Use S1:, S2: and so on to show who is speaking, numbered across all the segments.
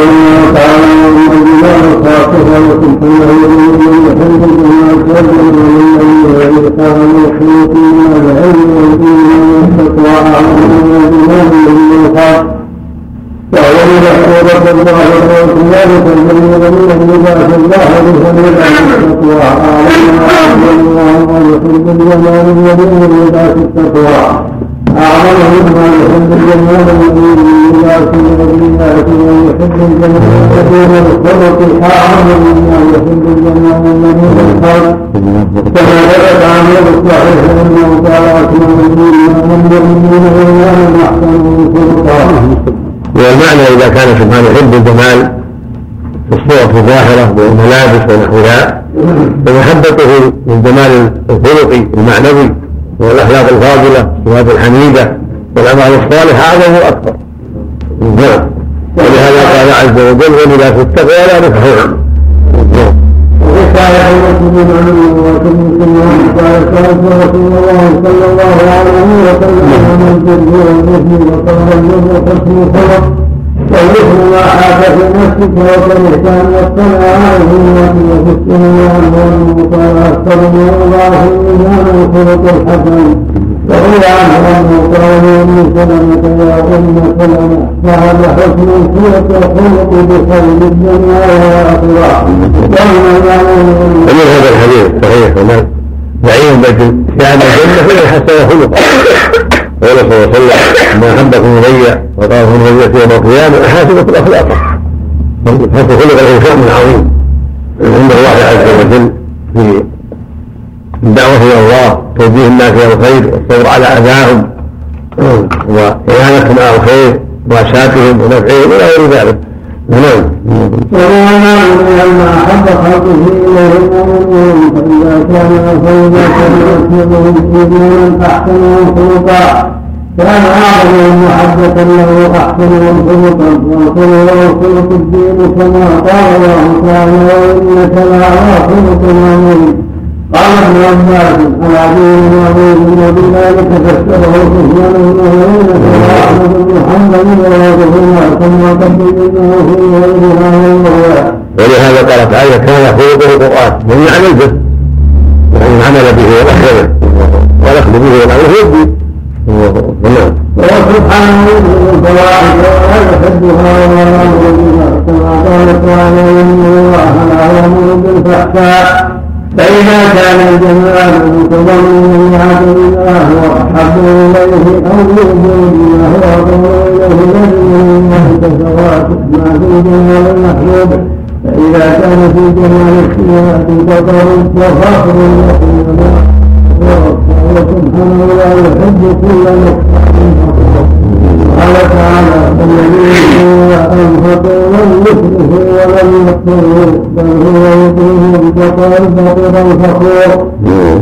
S1: الله
S2: والمعنى إذا كان سبحانه يحب الجمال في الصورة الظاهرة والملابس ونحوها فمحبته للجمال الخلقي المعنوي والأخلاق الفاضلة والصفات الحميدة والأعمال الصالحة أعظم وأكبر. نعم. ولهذا قال عز وجل ولا في التقوى لا نفعهم
S1: وقال المسلمين عنه وسلم. قال كانت رسول الله صلى الله عليه وسلم من البر والاثم وقال البر حسن الخلق والإثم ما حاك في نفسك وكرهت أن يطلع عليه وفي السنة وقال أكثر من الله الميزان الخلق الحسن وروي عنه أنه لأم سلمة يا أم سلمة فهذا حسن الخلق الخلق بخير الدنيا والآخرة
S2: ومن هذا الحديث صحيح ومن بعيد شأن الجنة فهي حسن خلقا قال صلى الله عليه وسلم ما احبكم الي وقال هم الي يوم القيامه احاسبه الاخلاق حسن خلق له شان عظيم عند الله عز وجل في الدعوه إلى الله توجيه الناس إلى الخير والصبر على اذاهم وإعانتهم على الخير واساتهم ونفعهم إلى غير ذلك. نعم.
S1: وما أحب خلقه فإذا كان أحسنهم خلقا كان محبة له أحسنهم خلقا خلق الدين كما قال الله تعالى خلق قال ابن عباس العظيم العظيم وبذلك فسره سفيان بن عيينة وأحمد بن حنبل وغيرهما ثم قدم انه في غيرها والله
S2: ولهذا قال تعالى كان خلقه القرآن من معنى البر ومن عمل به والأخذ والأخذ به والعمل الدين نعم
S1: من الفواحش ولا يحبها ولا بها كما قال تعالى ان الله لا يامر بالفحشاء فإذا كان الجمال متضمنا لعبد الله وأحب إليه أو يؤمن بما هو أقرب إليه يجب من تسوات ما في الجمال المحبوب فإذا كان في جمال السيئات بطر وفخر يقول وسبحانه لا يحب كل نقصان قال تعالى الذين انفقوا لم يسرفوا ولم يقتروا بل هو يطيع بقال فقيرا فخور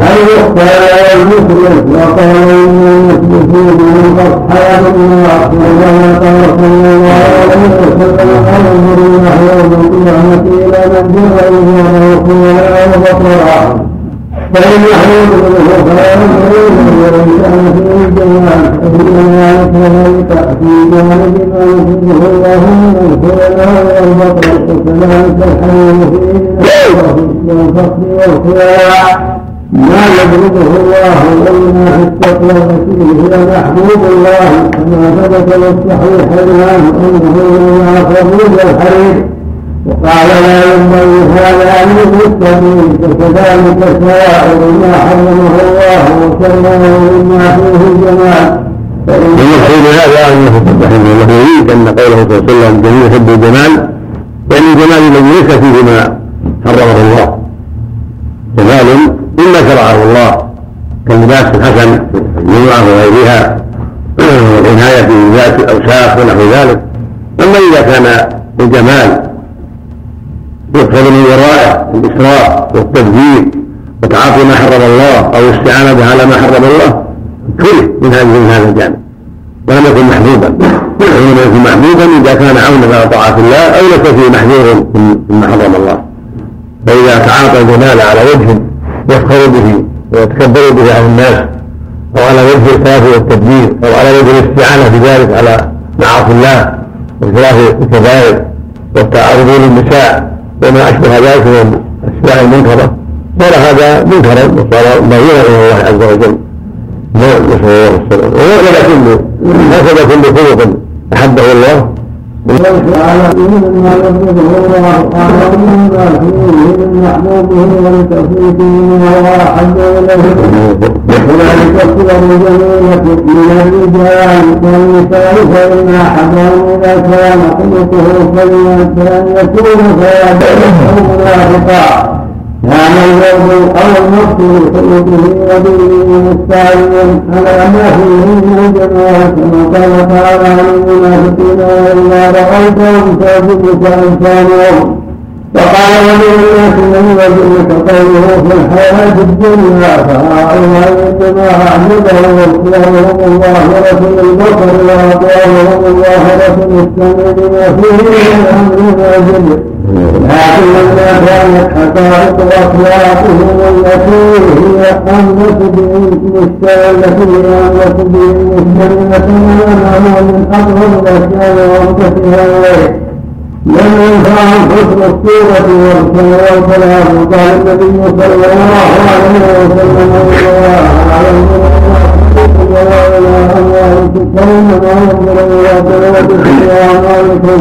S1: اي يختار المسرف وقال ان المسرفين من اصحاب النار وكما قال صلى الله عليه وسلم انظر الله يوم القيامه إلى من جر ايمانه خيرا وبطرا فإن يحمد له خيرا وإن كان فيه الجمال فإنما كذلك في جانب ما يحبه الله من الخير والبطر وكذلك الحليم فيه والفقر والخيار ما يضربه الله إلا في التقوى التي هي محبوب الله كما ثبت في الصحيحين عنه أنه إلا خبيب الحريم وقال لا ينبغي هذا أن المتقين فكذلك سائر ما حرمه الله وكرمه مما فيه الجمال.
S2: المقصود هذا انه رحمه الله يريد أن قوله صلى الله عليه وسلم جميع يحب الجمال يعني الجمال الذي ليس فيه ما حرمه الله. جمال مما شرعه الله كاللباس الحسن الجمعه وغيرها والعناية بذات الأوساخ ونحو ذلك. أما إذا كان الجمال يقصد من ورائه الإسراف والتبذير وتعاطي ما حرم الله أو الاستعانة على ما حرم الله. كره من هذا من هذا الجانب. ولم يكن محبوبا. ولم يكن محبوبا إذا كان عونا على طاعة الله أو ليس فيه محذور مما حرم الله. فإذا تعاطى الجمال على وجه يفخر به ويتكبر به على الناس أو على وجه الكافر والتدبير أو على وجه الاستعانة بذلك على معاصي الله وإكراه الكبائر والتعرض للنساء وما اشبه ذلك من الاشياء المنكره صار هذا منكرا وصار ضريرا إلى الله عز وجل نعم نسال الله السلامه وهكذا كل هكذا كل خلق احبه الله
S1: وتعالى مما يبغضه الله تعالى مما فيه من محبوبه ولتوفيقه وهو احب اليه وكذلك الصور الجميله من الرجال اذا كان خلقه سيئا فان يكون فيدعه منافقا كان الزوج أو النص بخلقه ودينه مستعينا على ما فيه من الجماعه كما قال تعالى عن المنافقين وإذا رأيتهم تعجبك اجسامهم وقال ومن من يعجبك قوله في الحياة الدنيا فهؤلاء انما اعبدهم واختيارهم ظاهره البصر واطاعهم ظاهره السمع بما فيه من أمر واجب لكن لما كانت حقائق اخلاقهم التي هي انس التي هي انس بالمستمعه امامه من اقرب الاشياء وانفسها اليه لم ينفعهم حسن الصورة والكلام قال النبي صلى الله عليه وسلم. ولا إله أموالكم فإنما ينظر إلى بلوتكم وأعمالكم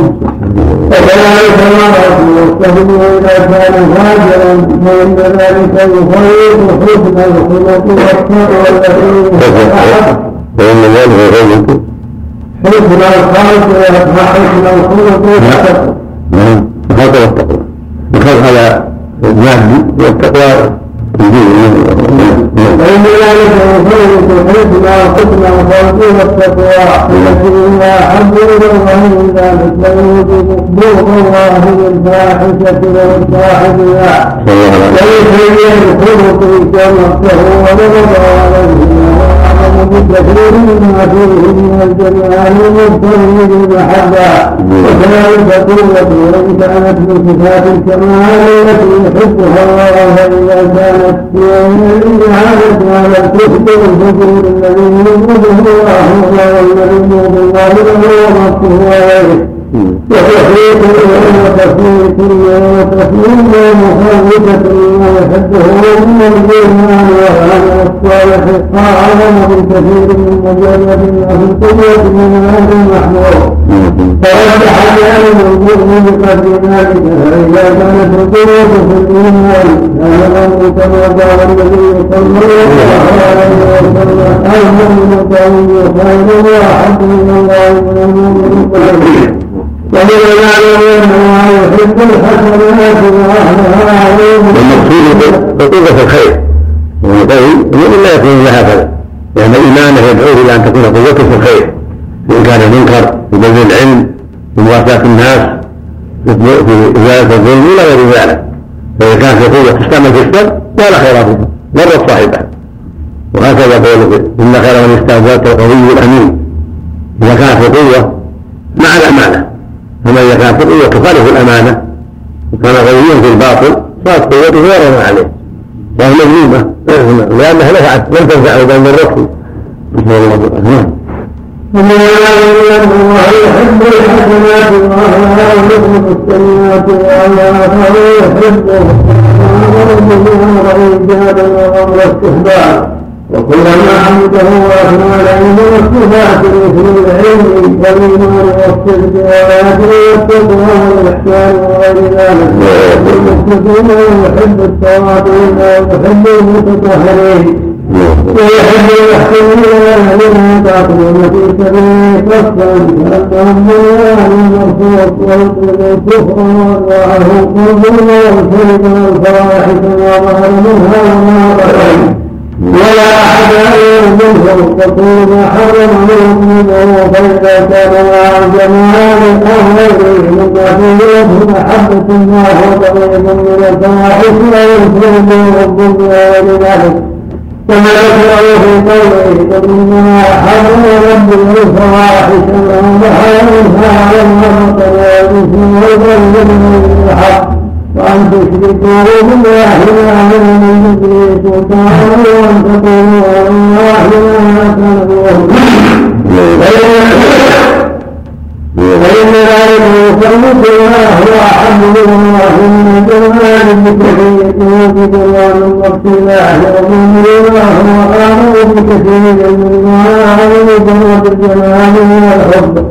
S1: وكذلك المرأة يستهدف إذا كان فاجرا فإن ذلك يخيط حسن الخلق والتقوى التي
S2: فإن ذلك يخيط
S1: حسن الخلق وحسن الخلق والتقوى
S2: نعم الخلق والتقوى الخلق على المادي والتقوى
S1: فإن ذلك حسن الحسن الخلق والتقوى التي هي أحب إلى الله من ذلك ويوجب بغض الله للفاحشة ولصاحبها وليس الخلق وأعظم بكثير مما فيه من الجمال المبتغي بالمحبة وكذلك قوة وإن كانت من صفات الكمال التي يحبها الله فإذا كانت في الإعانة على الكفر والفجور الذي يبغضه الله والذي يبغض الله له ونفسه وغيره وتفريق وتفريق وتفريق مخالفة لما يحبه من الإيمان والعمل الصالح أعظم بكثير من ما في القوة من هذا المحمود فرجح بأن المؤمن بقدر ذلك فإذا كانت القوة في الإيمان كان الأمر كما قال النبي صلى الله عليه وسلم المؤمن قوي خير وأحب من الله من المؤمن ومن
S2: والمقصود عقوبة الخير. قوي المؤمن لا يكون الا هكذا لأن إيمانه يدعوه إلى أن تكون قوته في الخير. في إنكار المنكر في بذل العلم في مواساة الناس. في إزالة الظلم إلى غير ذلك. فإذا كانت قوة تستعمل في الشر فلا خير فيها. مرت صاحبها. وهكذا قوله إن خير من استأجرت القوي الأمين. إذا كانت القوة مع الأمانة أما إذا كانت تخالف الأمانة. وكان غنيا في الباطل صارت قوته غير عليه. وهي مذمومة لأنها نفعت لم تنفعه بل ضرته نسأل الله العافية
S1: ان الله يحب الحسنات واهلها ويحب السيئات وامر بها وايجابا وامر استحبابا وكلما حمده واثنى عليه والصفات مثل العلم والإيمان والصدق والعدل والتقوى والإحسان وغير ذلك والمتقين ويحب التواضعين ويحب المتطهرين. ويحب المحسنين والذين يقاتلون في سبيله صفا كانهم بنيان مرصوص ويطلب الكفر وارواحه قلوب والكذب والفواحش ما ظهر منها وما بطن ولا أحد تقول ما حرم المؤمنون فإذا كان أو غيره ففيه محبة الله وطريق من الفواحش ويرسل والظلم ولذلك كما ذكره في قوله إنما حرم ربي الفواحش ما ظهر منها وما بطن والإثم والبغي من الحق وأن تشركوا بالله ما لم يدري سلطان وأن تقولوا على الله ما تعلمون فإن ذلك يسمى بما هو أحب الله من جمال وبجمال واقتلاح ومن بما هو أعظم بكثير مما أعظم بالجمال والحب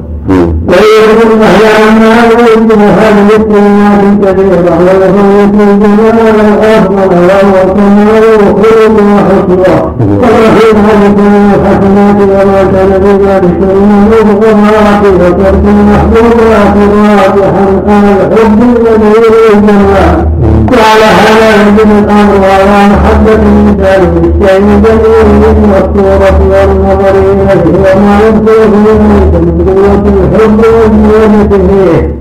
S1: ويذكر النهي عما يريد هذه الكلمات الكثيرة ويفوت الجمال الأفضل وهو كمال خلق وحسنى ويحيي ذلك من الحسنات وما كان في ذلك من المغفرات وترك المحبوبات راجحا على الحب الذي الجمال وعلى هذا يجب الامر على محبه الانسان بالشيء الجميل والصورة والنظر اليه وما يبدو من قوه الحب والزياده فيه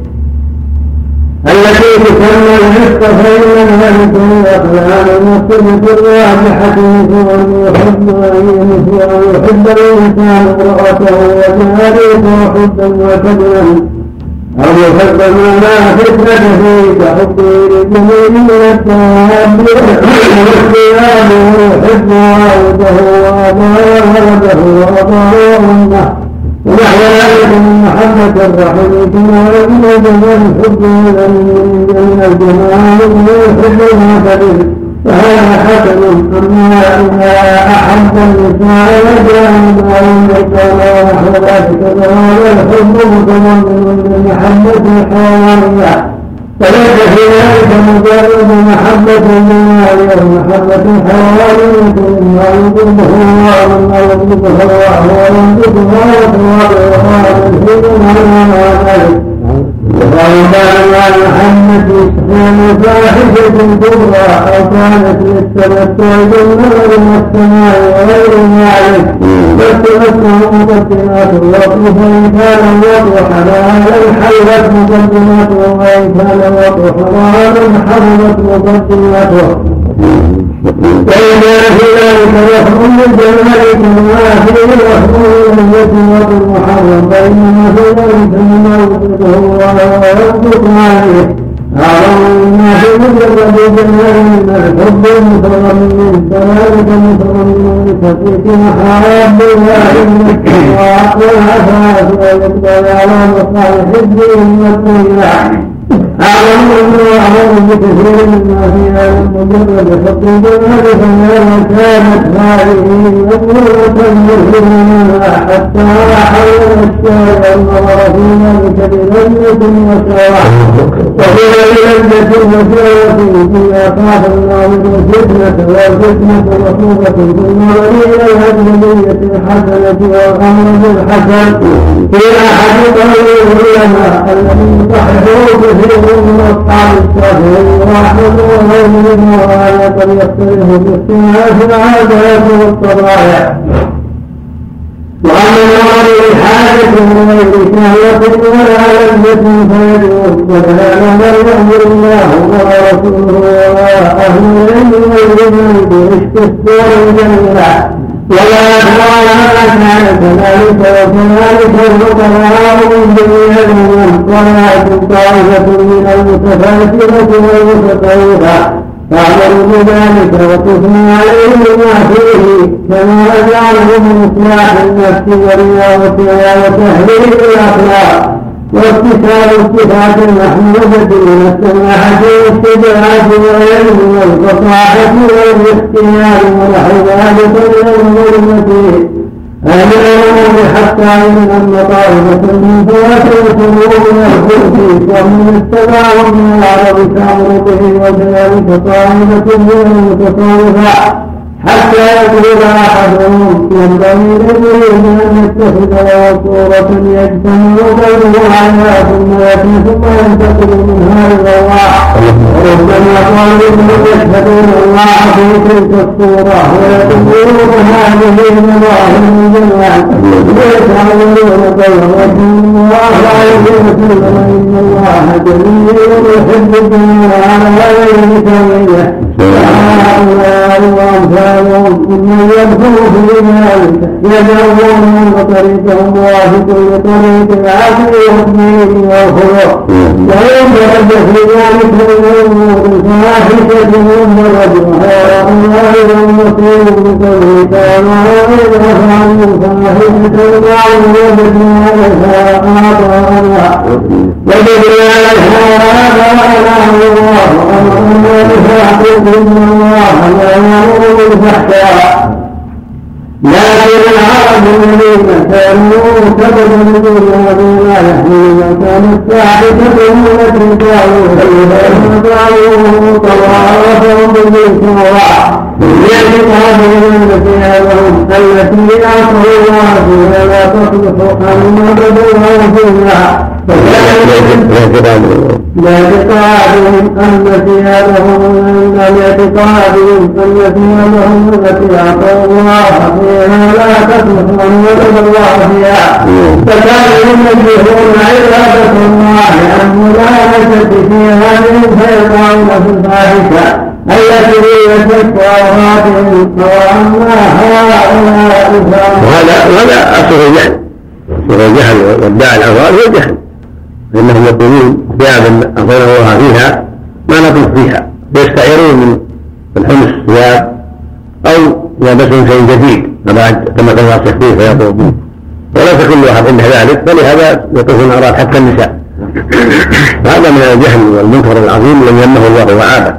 S1: التي تسمى العشق فإنها مثل الأقلام الراجحة مثل أن يحب أن يحب الإنسان امرأته وجاريته حبا وكذبا أو يحب ما فتنة فيه كحبه للجميل من التواب والثياب يحب عوده وأضاره وأضاره ونحو ذلك من محبة الرحم كما يجب الحب من الجمال ويحب الهكذا فهذا حسن أما إذا أحب النساء ما يملك ونحو ذلك فهذا الحب متضمن للمحبة الحيوانية فليس في مجرد محبة لله ومحبة حيوانية مما يطلبه الله مما يطلبه الله وينطقها وتواضعها وتنفيذها على ذلك وقال تعالى محمد كان فاحشة كبرى أو كانت للتمتع بالنار والسماء وغير ذلك فالتمتع مقدمات الوقت فإن كان الوقت حلالا حلت مقدماته وإن كان الوقت حراما حرمت مقدماته فإذا في ذلك وهم الجمال كما فيه وهم النية والمحرم فإنما في ذلك مما يطلقه الله عليه أعظم الناس مجرد جمال من الحب المتضمن كذلك متضمن تفريق محاب الله من التقوى والعفاف ويقبل على مصالح الدين والدنيا أعلم أعلم بكثير مما في هذا المجرد حق الجمال فما كانت هذه مطلوبة مرهمها حتى حول الشارع النظر في ذلك بلذة وسواء وهي بلذة وسواء فيما خاف الله الفتنة والفتنة مطلوبة في النظر إلى الأجنبية الحسنة والأمر الحسن في أحد قول العلماء الذي يصححه كثير من أصحاب الشافعي الله منه وهذا قد يختلف باختلاف العادات والطبائع وأما المرء بحاجة من غير شهوة ولا لذة فيجوز وكذا من يأمر الله ورسوله وأهل العلم برشد السور جميعا ولا كان كذلك وكذلك الفقراء من جميع الأمم ولكن طائفة من المتفاكرة والمتطوفة تعمل بذلك وتثني عليه ما فيه كما أجعله من إصلاح النفس ورياضتها وتهذيب الأخلاق واكتساب الصفات المحمودة من السماحة والشجاعة والعلم والفصاحة والاختيار ونحو ذلك من الظلمة آمنوا حتى إن المطائف من فوات القلوب والخلق ومن التباعد من العرب تأمر به وكذلك طائفة من المتصوفة حتى يقول أحدهم ينبغي للمريد أن يتخذ له صورة يجتمع بينه ثم يأتي ثم ينتقل منها إلى الله. وربما طالب يشهدون الله في تلك الصورة ويقولون هذه مظاهر الجمال ويتعودون قول رسول الله عليه وسلم إن الله جميل يحب الدنيا على غير سويه هؤلاء وأمثالهم ممن يدخل في ذلك يدعون من طريقهم موافق لطريق العدل والدين والخلق وينبغي في ذلك من الأمور الفاحشة والرجل هؤلاء المسلم بقوله تعالى وإذا فعلوا فاحشة فعلوا وجدنا عليها آباءنا وجدنا لها آباءنا الله وأمرنا بها إن الله لا يأمر بالفحشاء لكن العرب الذين كانوا لله بما يحملون ثابتة التي كانوا فإذا فعلوا طوافهم بالسماوات باعتقادهم التي لهم التي عصوا الله فيها لا تصلح أن بدلها فيها باعتقادهم أن ثيابهم باعتقادهم أن ثيابهم التي أعطوا الله فيها لا تصلح أن يعبد الله فيها فكانوا ينبهون عبادة الله عن ملامسة في هذه فيقعون في الفاحشة التي هي شكوى وأما هؤلاء
S2: وهذا وهذا أصل الجهل. أصل الجهل والداعي الأضرار هو الجهل. فإنهم يقولون ثيابا الله فيها ما نطلق فيها. ويستعيرون من حمص الثياب أو يلبسون شيء جديد. بعد كما كان الصحيح فيطلبون وليس كل واحد عنده ذلك فلهذا يطوفون الأراض حتى النساء. هذا من الجهل والمنكر العظيم الذي يمه الله وعابه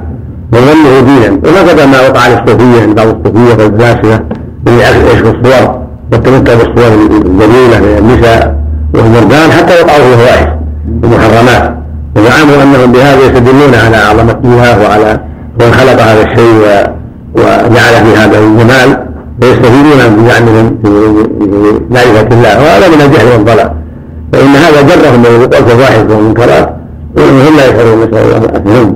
S2: وظنه دينا. وهكذا ما وقع للصوفيه عند بعض الصوفية والفاسده من يعشق الصور والتمتع بالصور الجميله من النساء والمردان حتى وقعوا في الفواحش المحرمات. وزعموا أنهم بهذا يستدلون على عظمه الله وعلى من خلق هذا الشيء وجعل في هذا الجمال فيستفيدون بزعمهم في معرفة الله. وهذا من الجهل والضلال. فإن هذا جرهم من الوقوع في الفواحش والمنكرات وهم لا يشعرون نسال الله العافيه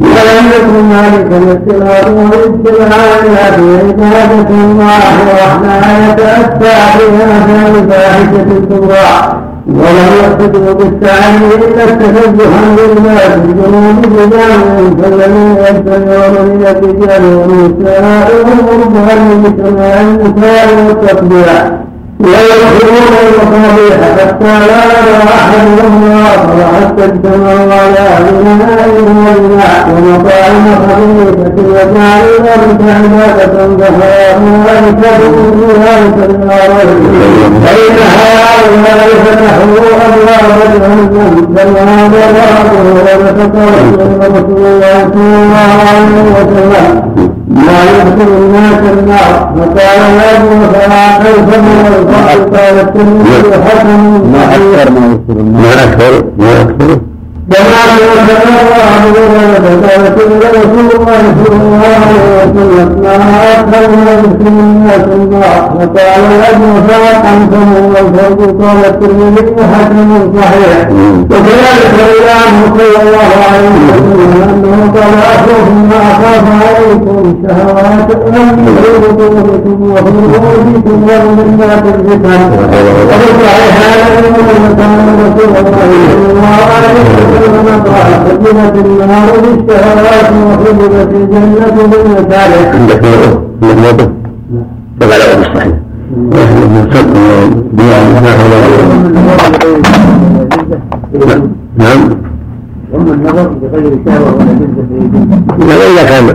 S1: ولم يكن ذلك الاختلاط والاجتماع في عبادة الله وحدها يتأتى بها الفاحشة الكبرى ولم يقصدوا بالسعي إلا التنزها لله بجنود رجال فالذين يتبعون من الرجال والنساء هم ربهم بسماع النساء والتقبيع ويدخلون المصابيح حتى لا يرى احد لهم اخر حتى اجتمعوا على بناء وبناء ومطاعم خبيثه وجعلوا ذلك عباده فهؤلاء كفروا في ذلك النار فان هؤلاء فتحوا ابواب جهنم بل هذا الله ولفت رسول الله صلى الله عليه وسلم ما يدخل الناس النار. فقال ابن فلا كيف من الفقر قال الترمذي حسن.
S2: ما أكثر ما ما أكثر ما
S1: وسلم ما أكثر. قال صحيح وكذلك روي صلى الله عليه وسلم انه قال اخوف ما اخاف عليكم شهوات الامن في بطونكم وخروجكم ومن الناس الفتن وفي الصحيحين ان كان رسول الله صلى الله عليه وسلم قال حجبت النار بالشهوات وحجبت الجنة بالمكاره.
S2: عندك موضوع تبع له الصحيح نعم
S1: واما النظر بغير شهوه ولا جزء
S2: هذا اذا كان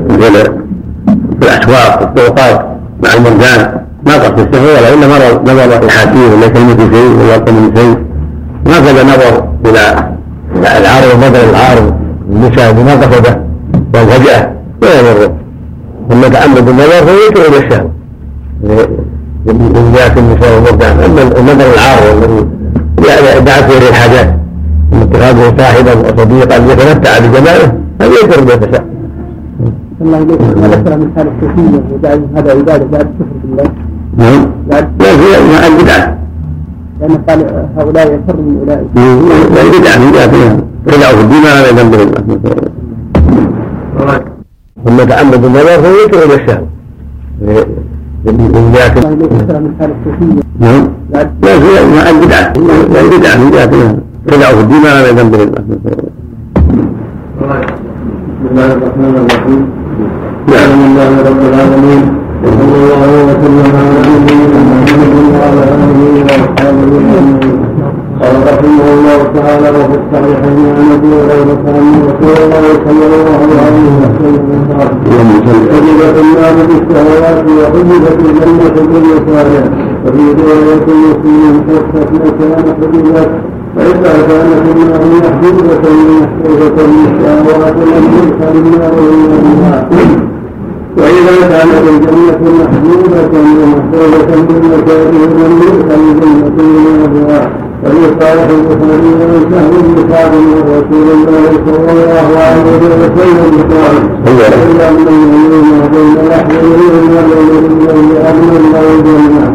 S2: في الاسواق والطرقات مع المرجان ما قصد الشهوه ولا الا مرض نظر الحاكيم وليس يلمس شيء ولا يطمن شيء وهكذا نظر إلى العارض وبدل العارض النساء بما قصده والفجأة لا يضره ثم تعمد النظر فهو يكره الشهوة من جهة النساء والمرضعة أما النظر العارض الذي دعت إليه الحاجات من اتخاذه صاحبا وصديقا يتمتع بجماله هذا يكره ما يتشاء.
S1: الله إليك ما ذكر من حال الصوفية وجعل هذا عبادة بعد كفر بالله.
S2: نعم. لا هي البدعة
S1: لأن قال هؤلاء يفر من أولئك
S2: لا بدعة من جهة رجعوا في الدين على ذنب ثم تعمد النظر فهو يكره
S1: الصوفية
S2: نعم لا هي البدعة لا بدعة من جهة رجعوا في الدين على ذنب
S1: بسم الله الرحمن الرحيم الحمد لله رب العالمين وصلى الله وسلم على نبينا محمد وعلى اله واصحابه اجمعين قال رحمه الله تعالى وفي الصحيحين عن ابي هريره ان رسول الله صلى الله عليه وسلم قال كذبت النار بالشهوات وحجبت الجنه بالمصالح وفي روايه مسلم قصه كان حجبت فإذا كانت النار محجوبة محفوظة بالشهوات لم يدخل النار إلا بها وإذا كانت الجنة محجوبة ومحفوظة بالمكاره لم يدخل الجنة إلا بها وفي صالح البخاري عن سهل بن سعد رسول الله صلى الله عليه وسلم قال إلا من يمين بين لحظه وما بين الليل أمن الله الجنة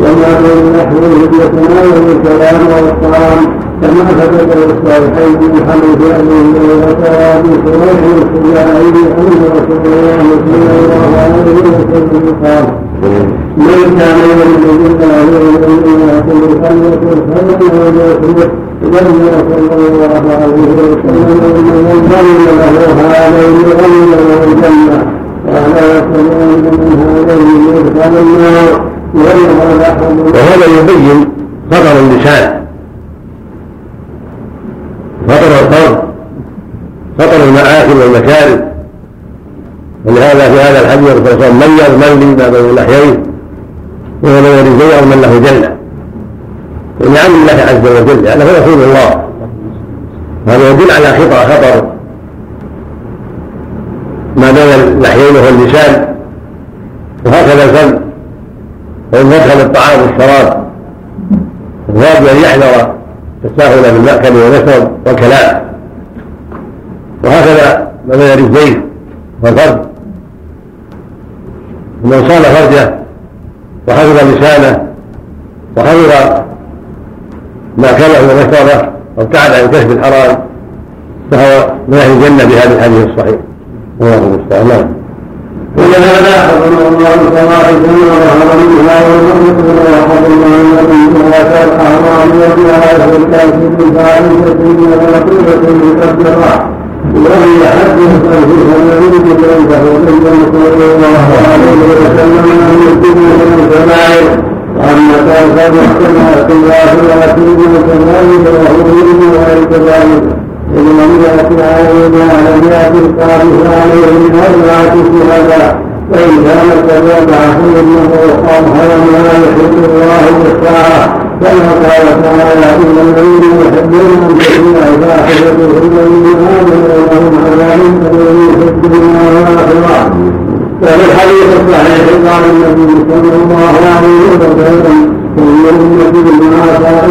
S1: وما بين لحظه يتناول الكلام والطعام كما ثبت الصالحين من ابي هريره وابي شريح الخزاعي ان رسول الله صلى الله عليه وسلم قال من كان بالله واليوم الآخر فليكن خيرا وليكن لم صلى الله عليه وسلم انه ضمن له هذين ضمن له الجنه ولا يستطيع من هذين يدخل النار
S2: وهذا يبين خطر اللسان. خطر القرض خطر المآكل والمشارب ولهذا في هذا الحديث صلى الله عليه وسلم من يضمن لي ما بين اللحيين وهو من يريد من له جنة ونعم الله عز وجل لأنه رسول الله. هذا يدل على خطر خطر. ما بين اللحيين وهو اللسان وهكذا الفم وإن دخل الطعام والشراب الواجب أن يحذر. التساهل بالمأكل والمشرب والكلام وهكذا ما بين الرجلين والفرد من صان فرجه وحفظ لسانه وحفظ مأكله ومشربه وابتعد عن كسب الحرام فهو من أهل الجنة بهذا الحديث الصحيح. الله المستعان. نعم
S1: ولهذا حرم الله فواحد وظهر منها والمؤمن وحد الله الذي ولا الاعمال وبها في الكافر فاحشه ومقوله مكبره وهي حد التوحيد الذي كيفه بين صلى الله عليه وسلم ان يكون من الكبائر واما كافر محكمات الواحدات من كذلك وهو من غير كذلك إن لم يأت علينا لم يأت القادس عليه من أربعة شهداء فإن كان كذلك فإنه أظهر ما يحب الله بالساعة كما قال تعالى إن الذين يحبون أن تكون فاحشة الذين آمنوا لهم عذاب أليم في الدنيا وفي الحديث الصحيح قال النبي صلى الله عليه وسلم كل أمة مع سائر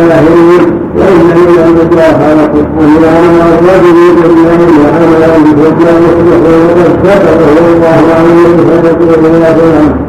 S1: الله وإن من المجاهرة أن يعلم الرجل بالله وعملا بهدى يصلح وقد كتبه الله عليه يا فلان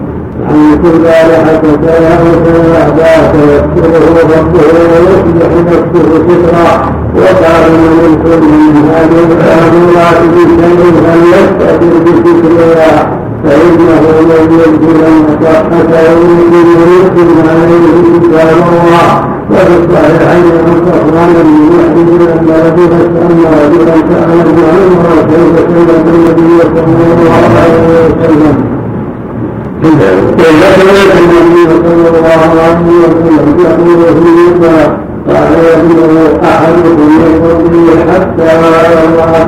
S1: عن كل حتى سيعباك يكتبه ربه ويصلح نفسه سترا وقال من كل من هذه الآمورات بشيء فليستأثر بسترها فإنه لن يدخل المصحة يريد يريد عليه كتاب الله وفي الصحيحين عن صفوان بن يحيى ان ابي ان رجلا سال عمر كيف سيدنا النبي صلى الله عليه وسلم كيف سمعت النبي صلى الله عليه وسلم يقول فيما قال يقول احدكم يصلي حتى يرى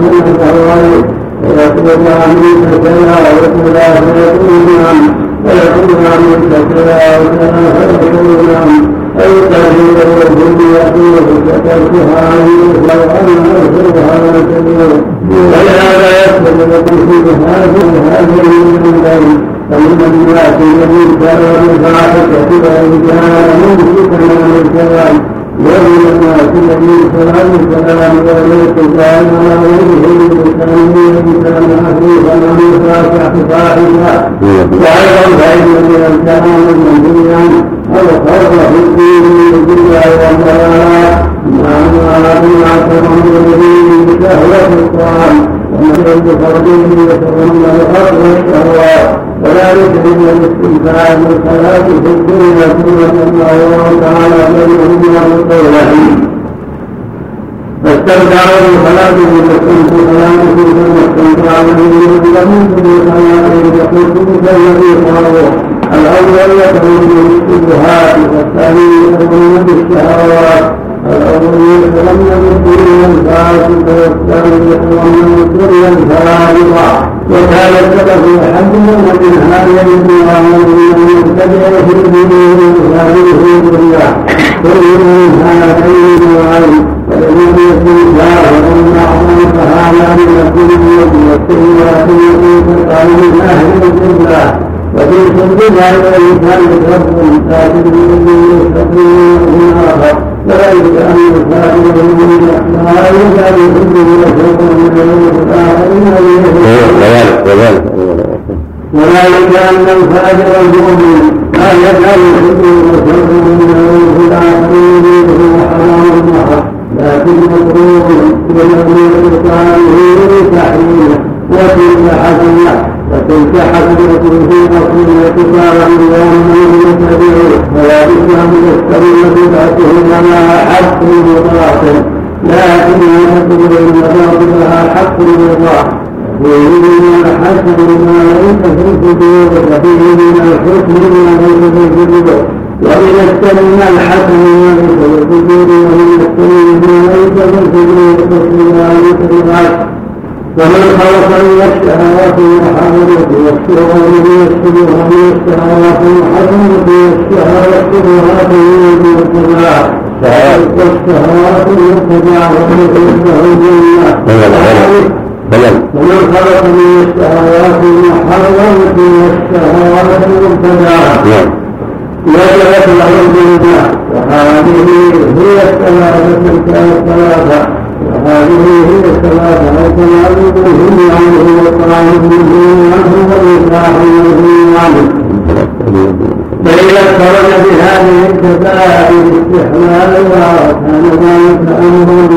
S1: سنه الغيب فيقول امين كذا ويقول فيقول نعم فيقول امين كذا وكذا فيقول نعم تهديد والجن يأتيه فتركها عنه لو أن أرسلها لكبير ولهذا يكتب لكم في هذه هذه من ذلك فمن الناس الذي كان بالفاحشة فإن كان ممسكا عن الكلام ومن الناس الذي كان الكلام وليس كان وجهه بلسانه كان حديثا عن الفاحشة فاحشة وأيضا فإن من الكلام المنهي الخوف في الدين من الدنيا مع ما اعتبر الذين بشهوة الطعام ومن بفرجه يتضمن الأرض والشهوات وذلك من الاستمتاع بالحياة في الدنيا ثم الله تعالى بينهما بقوله فاستمتعوا بصلاته فاستمتع صلاته ثم استمتع به لم بصلاته فقلت كالذي قالوا الأول يخرج من الشبهات والثاني يخرج بالشهوات الأول يتغنى بالدنيا الفاسد والثاني يتغنى بالدنيا الفارغه وكان السلف يحدثون من هذا الدنيا من يبتدع في الدين هذه الدنيا كل من هذين النوعين فلم يكن شاهدا معظم فهذا من الدنيا والسيئات التي تقع من أهل الجنه وفي كل ذلك الانسان يتوب ساكن من يستقيم اخر وذلك ان الفاعل من لا يزال يحبه وشوقه من الاخرين
S2: وذلك
S1: وذلك ان الفاجر المؤمن لا يزال يحبه وشوقه من الاخرين وحرام محر لكن مكروه ولم يكن تحريمه وتلك حسنه وتلك حسنة في أصل اعتبارا بأنه يتبعه فلا بد أن يستمر بدعته لها حق وباطل لكن يعتبر أن باطلها حق وباطل فيه من الحسن ما ليس في الصدور وفيه من الحسن ما ليس في الصدور ومن السلم الحسن ما ليس في الصدور ومن السلم ما ليس في الصدور فالصدور العكس ومن خلق من الشهوات والشهوات يسكنها من الشهوات المحرمة والشهوات الشهوات المبتدعة والشهوات المبتدعة ومن ومن خلق من الشهوات المحرمة والشهوات المبتدعة وجبت له الجنة وهذه هي الثلاثة الثلاثة وهذه هي الثلاثة وتناولهم عنه والطعام منه عنه والإصلاح منه عنه فإذا اقترن بهذه الكفاءة باستحلالها كان ذلك أمرا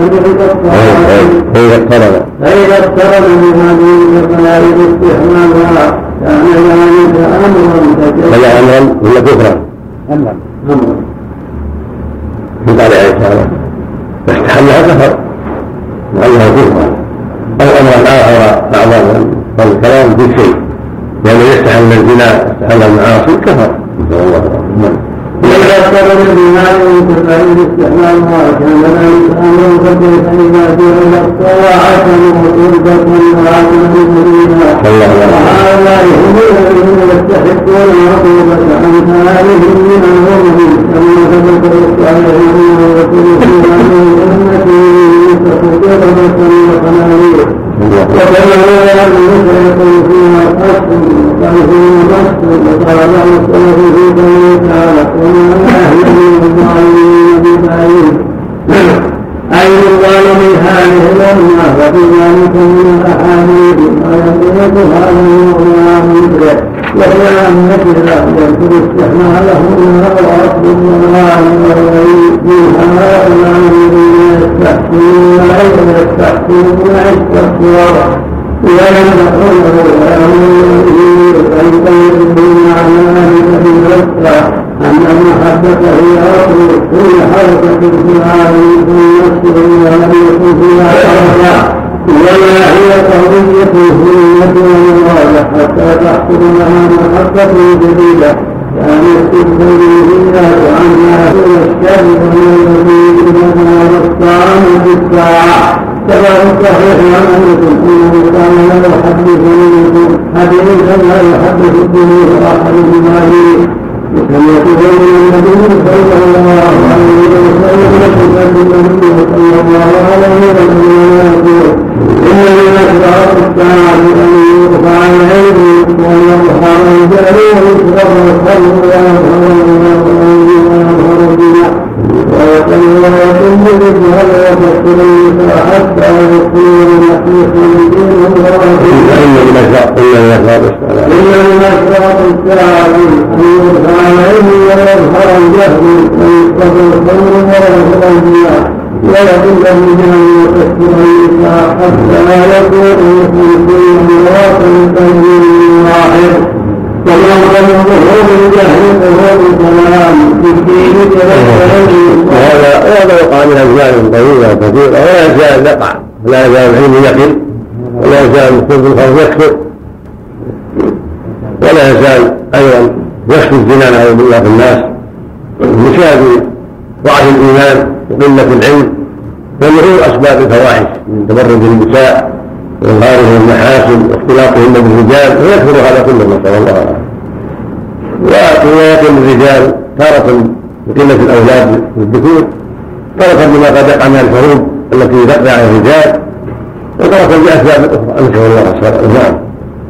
S1: فكيف الطاعات
S2: فإذا اقترن
S1: فإذا اقترن بهذه الكفاءة باستحلالها كان ذلك أمرا فكيف
S2: هذا أمرا ولا كفرا؟
S1: أمرا أمرا
S2: عليه السلام فاستحلها كفر وأنها كفرا أو أمرا آخر بعض الكلام في شيء. لأنه يستحل الزنا يستحل المعاصي كفر. نسأل الله العافية.
S1: وإذا اقترن بالمال فإن استحلالها كان ذلك أمر فكيف إذا جعل الطاعة وقربة وعمل سبيلا وهؤلاء هم الذين يستحقون العقوبة أمثالهم من الغرب كما ثبت الصالحون وكل في هذه الأمة مستقبلة وقنانير وكما لا يكون فيها وقال فيها قصد وقال السلف في قوله تعالى وما اهله الظالمين ببعيد أي الظالم هذه الأمة وفي ذلك من الأحاديث ما يدرك هذا المعنى مثله وهي أن مثله يذكر استحماله منها وأصل الله والغيب من هؤلاء الذين يستحسنون غير يستحسنون التقوى تقله ويأمر به فيقيم على ذلك بنفسه أن المحبة هي أصل كل حركة في العالم من نفسه ولم يكن فيها حركة ولا هي قضية هوية ومرادة حتى تحصل لها محبة جديدة كما في الصحيح عن انس انه كان لا يحدث منكم حديثا لا يحدث به احد بما وسمعته من النبي صلى الله عليه وسلم يقول النبي صلى الله عليه وسلم إن من أسرار الساعة أن يرفع العلم ويظهر الجهل ويكبر الخلق ويظهر الدين ويقل ويقل بالجهل ويفكر النساء حتى يكون المسيح من دين الله
S2: إن
S1: يرفع الدين وتكثر النساء حتى لا يكون مثل كل مواطن تنزيل واحد ومن ظهور الجهل ظهور الكلام في الدين
S2: وهذا وهذا وقع من اجزاء طويله كثيره ولا يزال يقع ولا يزال العلم يقل ولا يزال الكفر الخوف يكثر ولا يزال أيضا يخفي الزنا نعوذ بالله في الناس بسبب ضعف الايمان وقلة العلم وظهور أسباب الفواحش من تبرج النساء واظهارهم المحاسن واختلاطهم بالرجال ويكثر هذا كله نسال الله. العافيه ويكون الرجال تارة بقلة الأولاد والذكور تارة بما قد يقع من الحروب التي تقضي على الرجال وتارة بأسباب أخرى نسأل الله. نعم.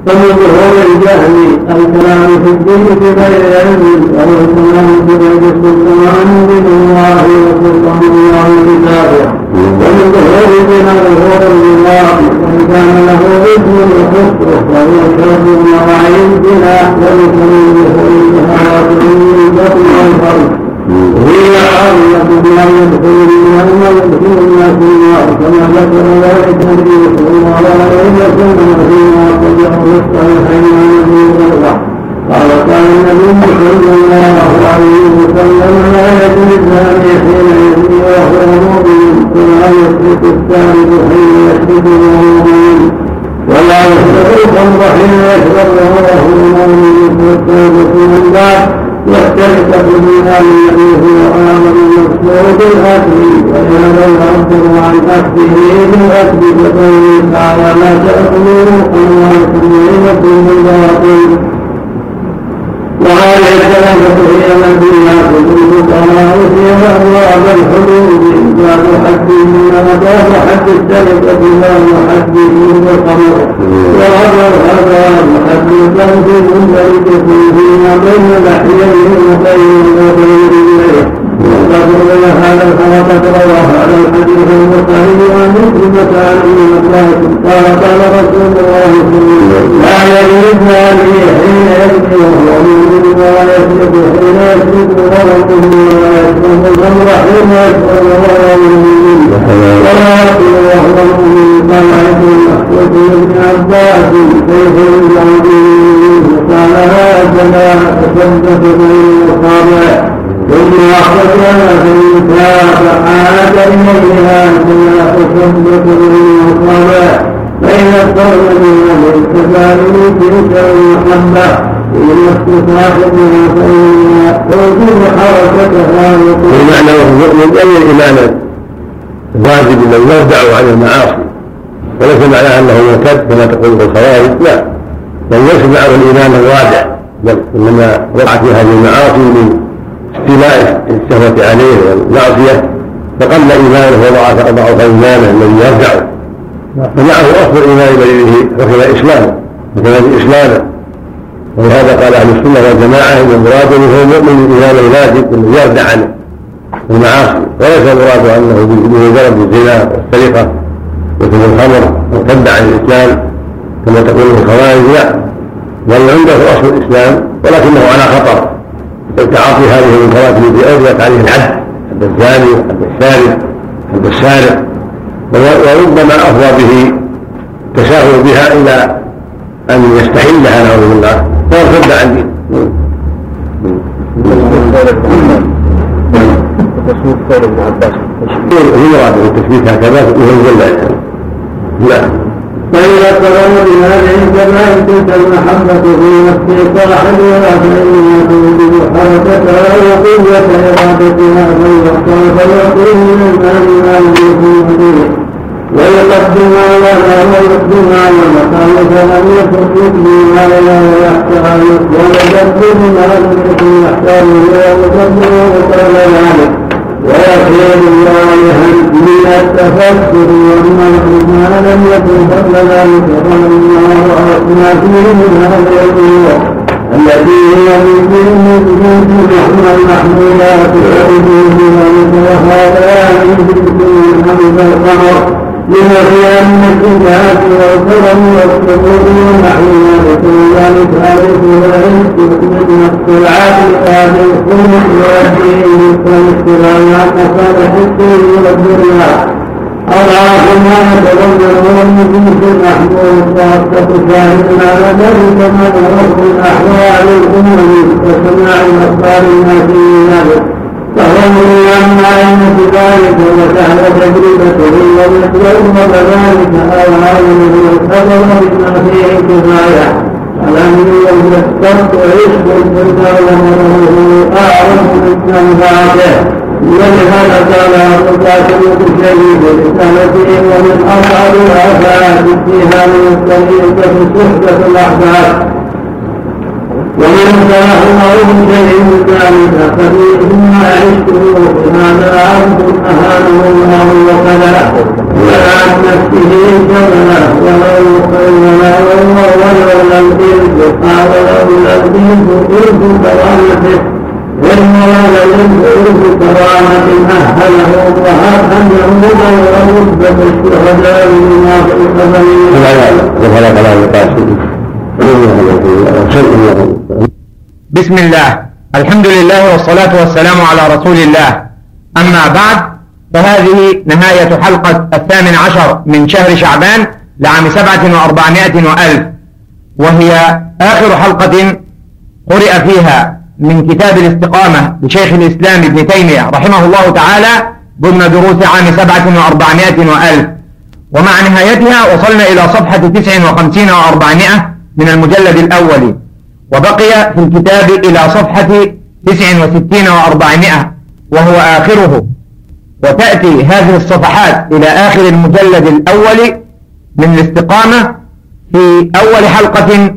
S1: فمن ظهور الجهل الكلام في الدين بغير علم وهو الكلام بغير سلطان من الله وسلطان الله كتابه ومن ظهور بنا ظهور لله وان كان له ذكر وكفر وهو شر بنا وليس من ظهور الشهوات من البطن والفرد هي عامة بما يدخل الناس يدخل الناس النار كما ذكر ذلك النبي صلى الله عليه وسلم فيما قال كان النبي صلى الله عليه وسلم لا يكن الزاني حين يزني وهو مؤمن ولا يسرق السارق حين وهو مؤمن ولا يسرق الخمر حين يشرب وهو مؤمن والتوبة من بعد يختلف بالإيمان الذي هو آمن المقصود بالأكل ولهذا يعبر عن أكله بالأكل كقوله تعالى لا تأكلوا أموالكم بينكم بالباطل وهذه الثلاثة هي التي يأخذ الفقهاء فيها أبواب الحدود باب حد باب حد السرقة باب حد الخمر وهذا الأبواب حد الكلب منفرد فيما بين لحيته وبين وبين إليه وقد روي هذا الخلق على الحديث البخاري عن مسلمة عن ابن عباس قال قال رسول الله صلى الله عليه وسلم لا يجوز عليه حين يبكي وهو مؤمن ولا يسلك حين يسلك ورقه ولا يشرب الخمر حين يشرب وهو مؤمن ولا يقول وهو مؤمن قال ابن مسعود بن عباس كيف يجعل قال هكذا تثبت بين الاصابع أخرجنا فإنسان فعاد إليها كما تصدق بالمصابة فإن اضطر من التفاعل تلك المحبة إن اختصاصها فإن توجب حركتها
S2: بمعنى المؤمن أي الإيمان واجب من يردع عن المعاصي وليس معنى أنه مرتد كما تقول الخوارج لا بل ليس معه الإيمان الرادع بل إنما وقع في هذه المعاصي من استيلاء الشهوة عليه والمعصية فقل إيمانه وضعف ضعف إيمانه الذي يرجع فمعه أصل الإيمان بغيره وكذا إسلامه وكذا إسلامه ولهذا قال أهل السنة والجماعة أن المراد هو المؤمن الإيمان الواجب الذي يردع عنه. المعاصي وليس المراد أنه بمجرد الزنا والسرقة وشرب الخمر وارتد عن الإسلام كما تقول الخوارج. لا بل عنده أصل الإسلام ولكنه على خطر. تعاطي هذه المنكرات التي أوجبت عليه الحد حد الزاني حد السارق حد السارق وربما أفضى به تساهل بها إلى أن يستحلها نعوذ بالله. فيرتد عن دينه
S1: تصوير قول ابن عباس.
S2: هو مراد التشبيه هكذا ينزل لا
S1: فإذا اقترن بهذه الجماعة تلك المحبة في نفس صاحبها فإنها توجب حركتها وقوة إرادتها فيختار فيقول من المال ما يكون به ويقدم على ما ويقدم على مخالف لم يكن يبني ما لا يحتاج ويقدم ما لم يكن يحتاج ويقدم وقال ذلك ويخير صالحا من التفكر والمنع ما لم يكن قبل ذلك قال الله ما فيه من هذه الأمور التي هي من دين الجنس نحن المحمولات وعلوم ذلك وهذا من القمر لما في أن الكتاب والكرم والسرور ونحو ذلك ذلك عليه الرزق من الطلعات هذه الخلق والدين والاستغناء مصالح الدين والدنيا أضعاف ما يتضمنون من في المحمول خاصة شاهد على ذلك ما ظهر من أحوال الأمم وسماع أخبار الناس من ذلك
S2: فهم عن أئمة ذلك وكان تجربته لم يقبل ذلك العالم والخبر بما فيه كفاية فلم يستط عشق ومره أعرف من أنفاته ولهذا قال القاسم الشهيد برسالته ومن اصعب الافات فيها من الطريقة صحبه الاحباب ومن الله شيء ذلك ففيهما عشقه هذا عبد أهانه الله وكذا. ولا عن نفسه شغله ولو ولا ولو لم يلد قال له لم يلد كرامته. والمراد منه كرامة أهله وهب أنه غير رتبة الشهداء بما في القبر.
S3: بسم الله. الحمد لله والصلاة والسلام على رسول الله. أما بعد فهذه نهاية حلقة الثامن عشر من شهر شعبان لعام سبعة وأربعمائة وألف. وهي آخر حلقة قرئ فيها من كتاب الاستقامة لشيخ الإسلام ابن تيمية رحمه الله تعالى ضمن دروس عام سبعة وأربعمائة وألف. ومع نهايتها وصلنا إلى صفحة تسع وخمسين وأربعمائة من المجلد الأول وبقي في الكتاب إلى صفحة تسع وستين وأربعمائة وهو آخره. وتأتي هذه الصفحات إلى آخر المجلد الأول من الاستقامة في أول حلقة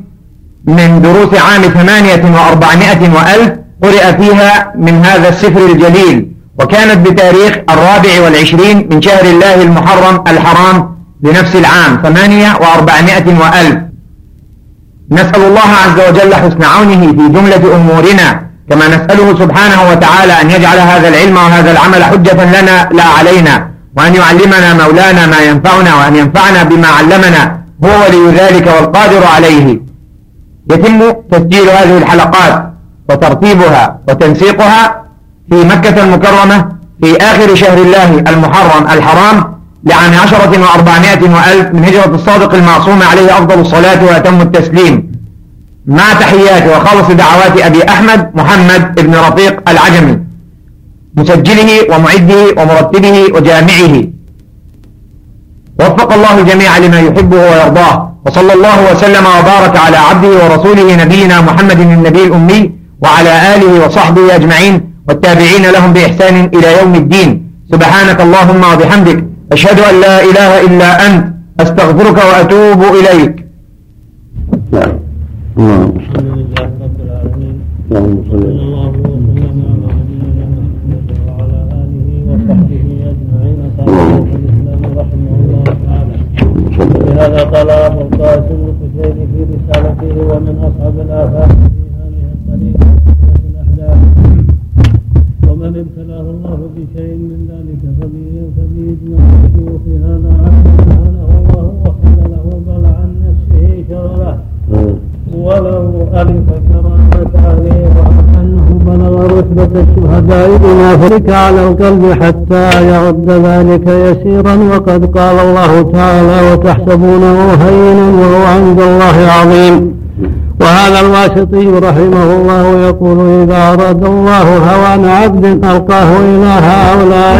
S3: من دروس عام ثمانية وأربعمائة وألف قرئ فيها من هذا السفر الجليل وكانت بتاريخ الرابع والعشرين من شهر الله المحرم الحرام لنفس العام ثمانية وأربعمائة وألف. نسأل الله عز وجل حسن عونه في جملة أمورنا كما نسأله سبحانه وتعالى أن يجعل هذا العلم وهذا العمل حجة لنا لا علينا وأن يعلمنا مولانا ما ينفعنا وأن ينفعنا بما علمنا هو ولي ذلك والقادر عليه. يتم تسجيل هذه الحلقات وترتيبها وتنسيقها في مكة المكرمة في آخر شهر الله المحرم الحرام لعام عشرة وأربعمائة وألف من هجرة الصادق المعصوم عليه أفضل الصلاة وأتم التسليم. مع تحيات وخالص دعوات أبي أحمد محمد بن رفيق العجمي مسجله ومعده ومرتبه وجامعه. وفق الله الجميع لما يحبه ويرضاه وصلى الله وسلم وبارك على عبده ورسوله نبينا محمد النبي الأمي وعلى آله وصحبه أجمعين والتابعين لهم بإحسان إلى يوم الدين. سبحانك اللهم وبحمدك أشهد أن لا إله إلا أنت أستغفرك وأتوب إليك.
S4: نعم. اللهم صل
S1: وعلى اله وصحبه اجمعين قال رحمه الله تعالى ابو القاسم في رسالته ومن اصعب الافات ومن ابتلاه الله بشيء من ذلك فبإذن الشيوخ هذا عبد سبحانه الله وخذله بل عن نفسه شغلة. ولو ألف كرامة عليه أنه بلغ رتبة الشهداء بما فلك على القلب حتى يعد ذلك يسيرا. وقد قال الله تعالى وتحسبونه هينا وهو عند الله عظيم. وهذا الواسطي رحمه الله يقول إذا أراد الله هوان عبد ألقاه إلى هؤلاء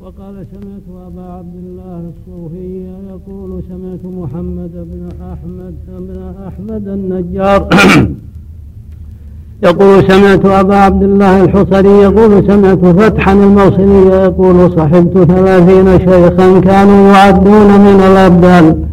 S1: وقال سمعت أبا عبد الله الصوفي يقول سمعت محمد بن أحمد بن أحمد النجار. يقول سمعت أبا عبد الله الحصري يقول سمعت فتحا الموصلي يقول صحبت ثلاثين شيخا كانوا يعدون من الأبدال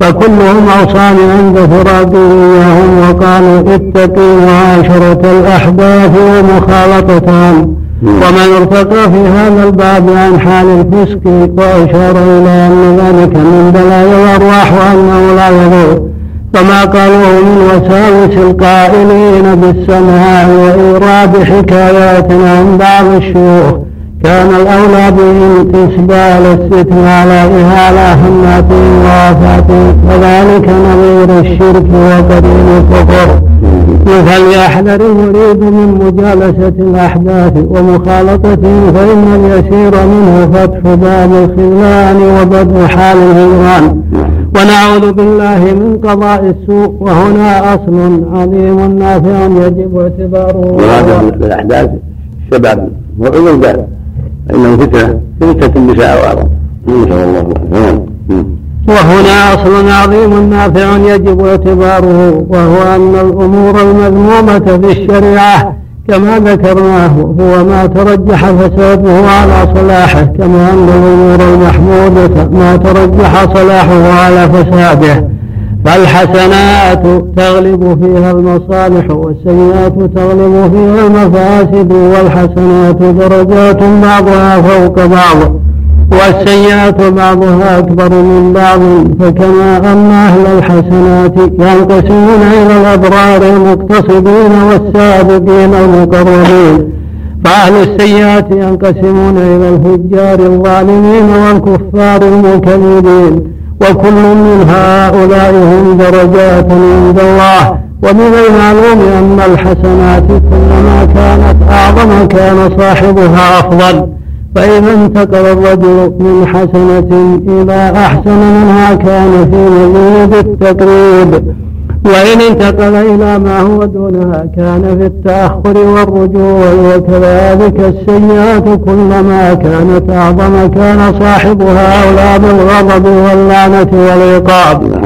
S1: فكلهم أوصاني عند فراقي إياهم وقالوا اتقي معاشرة الأحداث ومخالطتهم ومن ارتقى في هذا الباب عن حال الفسق وأشار إلى أن ذلك من بلايا الأرواح وأنه لا يضر فما قالوه من وساوس القائلين بالسماع وإيراد حكايات عن بعض الشيوخ. كان الأولى بهم إسبال الستر على إهالة هماتهم ووفاتهم وذلك نظير الشرك وقرين الكفر. فليحذر المريد من مجالسة الأحداث ومخالطتهم فإن اليسير منه فتح باب الخذلان وبدء حال الهجران. ونعوذ بالله من قضاء السوء وهنا أصل عظيم نافع يجب اعتباره.
S4: مراد بالاحداث
S2: الشباب والولدان فإنه فتنة. فتنة النساء وأعظم نسأل الله العافية.
S1: وهنا أصل عظيم نافع يجب اعتباره وهو أن الأمور المذمومة في الشريعة كما ذكرناه هو ما ترجح فساده على صلاحه كما أن الأمور المحمودة ما ترجح صلاحه على فساده. فالحسنات تغلب فيها المصالح والسيئات تغلب فيها المفاسد والحسنات درجات بعضها فوق بعض والسيئات بعضها أكبر من بعض فكما أن أهل الحسنات ينقسمون إلى الأبرار المقتصدين والسابقين المقربين فأهل السيئات ينقسمون إلى الفجار الظالمين والكفار المكذبين وكل من هؤلاء هم درجات عند الله. ومن المعلوم أن الحسنات كلما كانت أعظم كان صاحبها أفضل. فإذا انتقل الرجل من حسنة إلى أحسن منها كان في مزيد التقريب. وإن انتقل إلى ما هو دونها كان في التأخر والرجوع وكذلك السيئات كلما كانت أعظم كان صاحبها أولى بالغضب واللعنة والعقاب.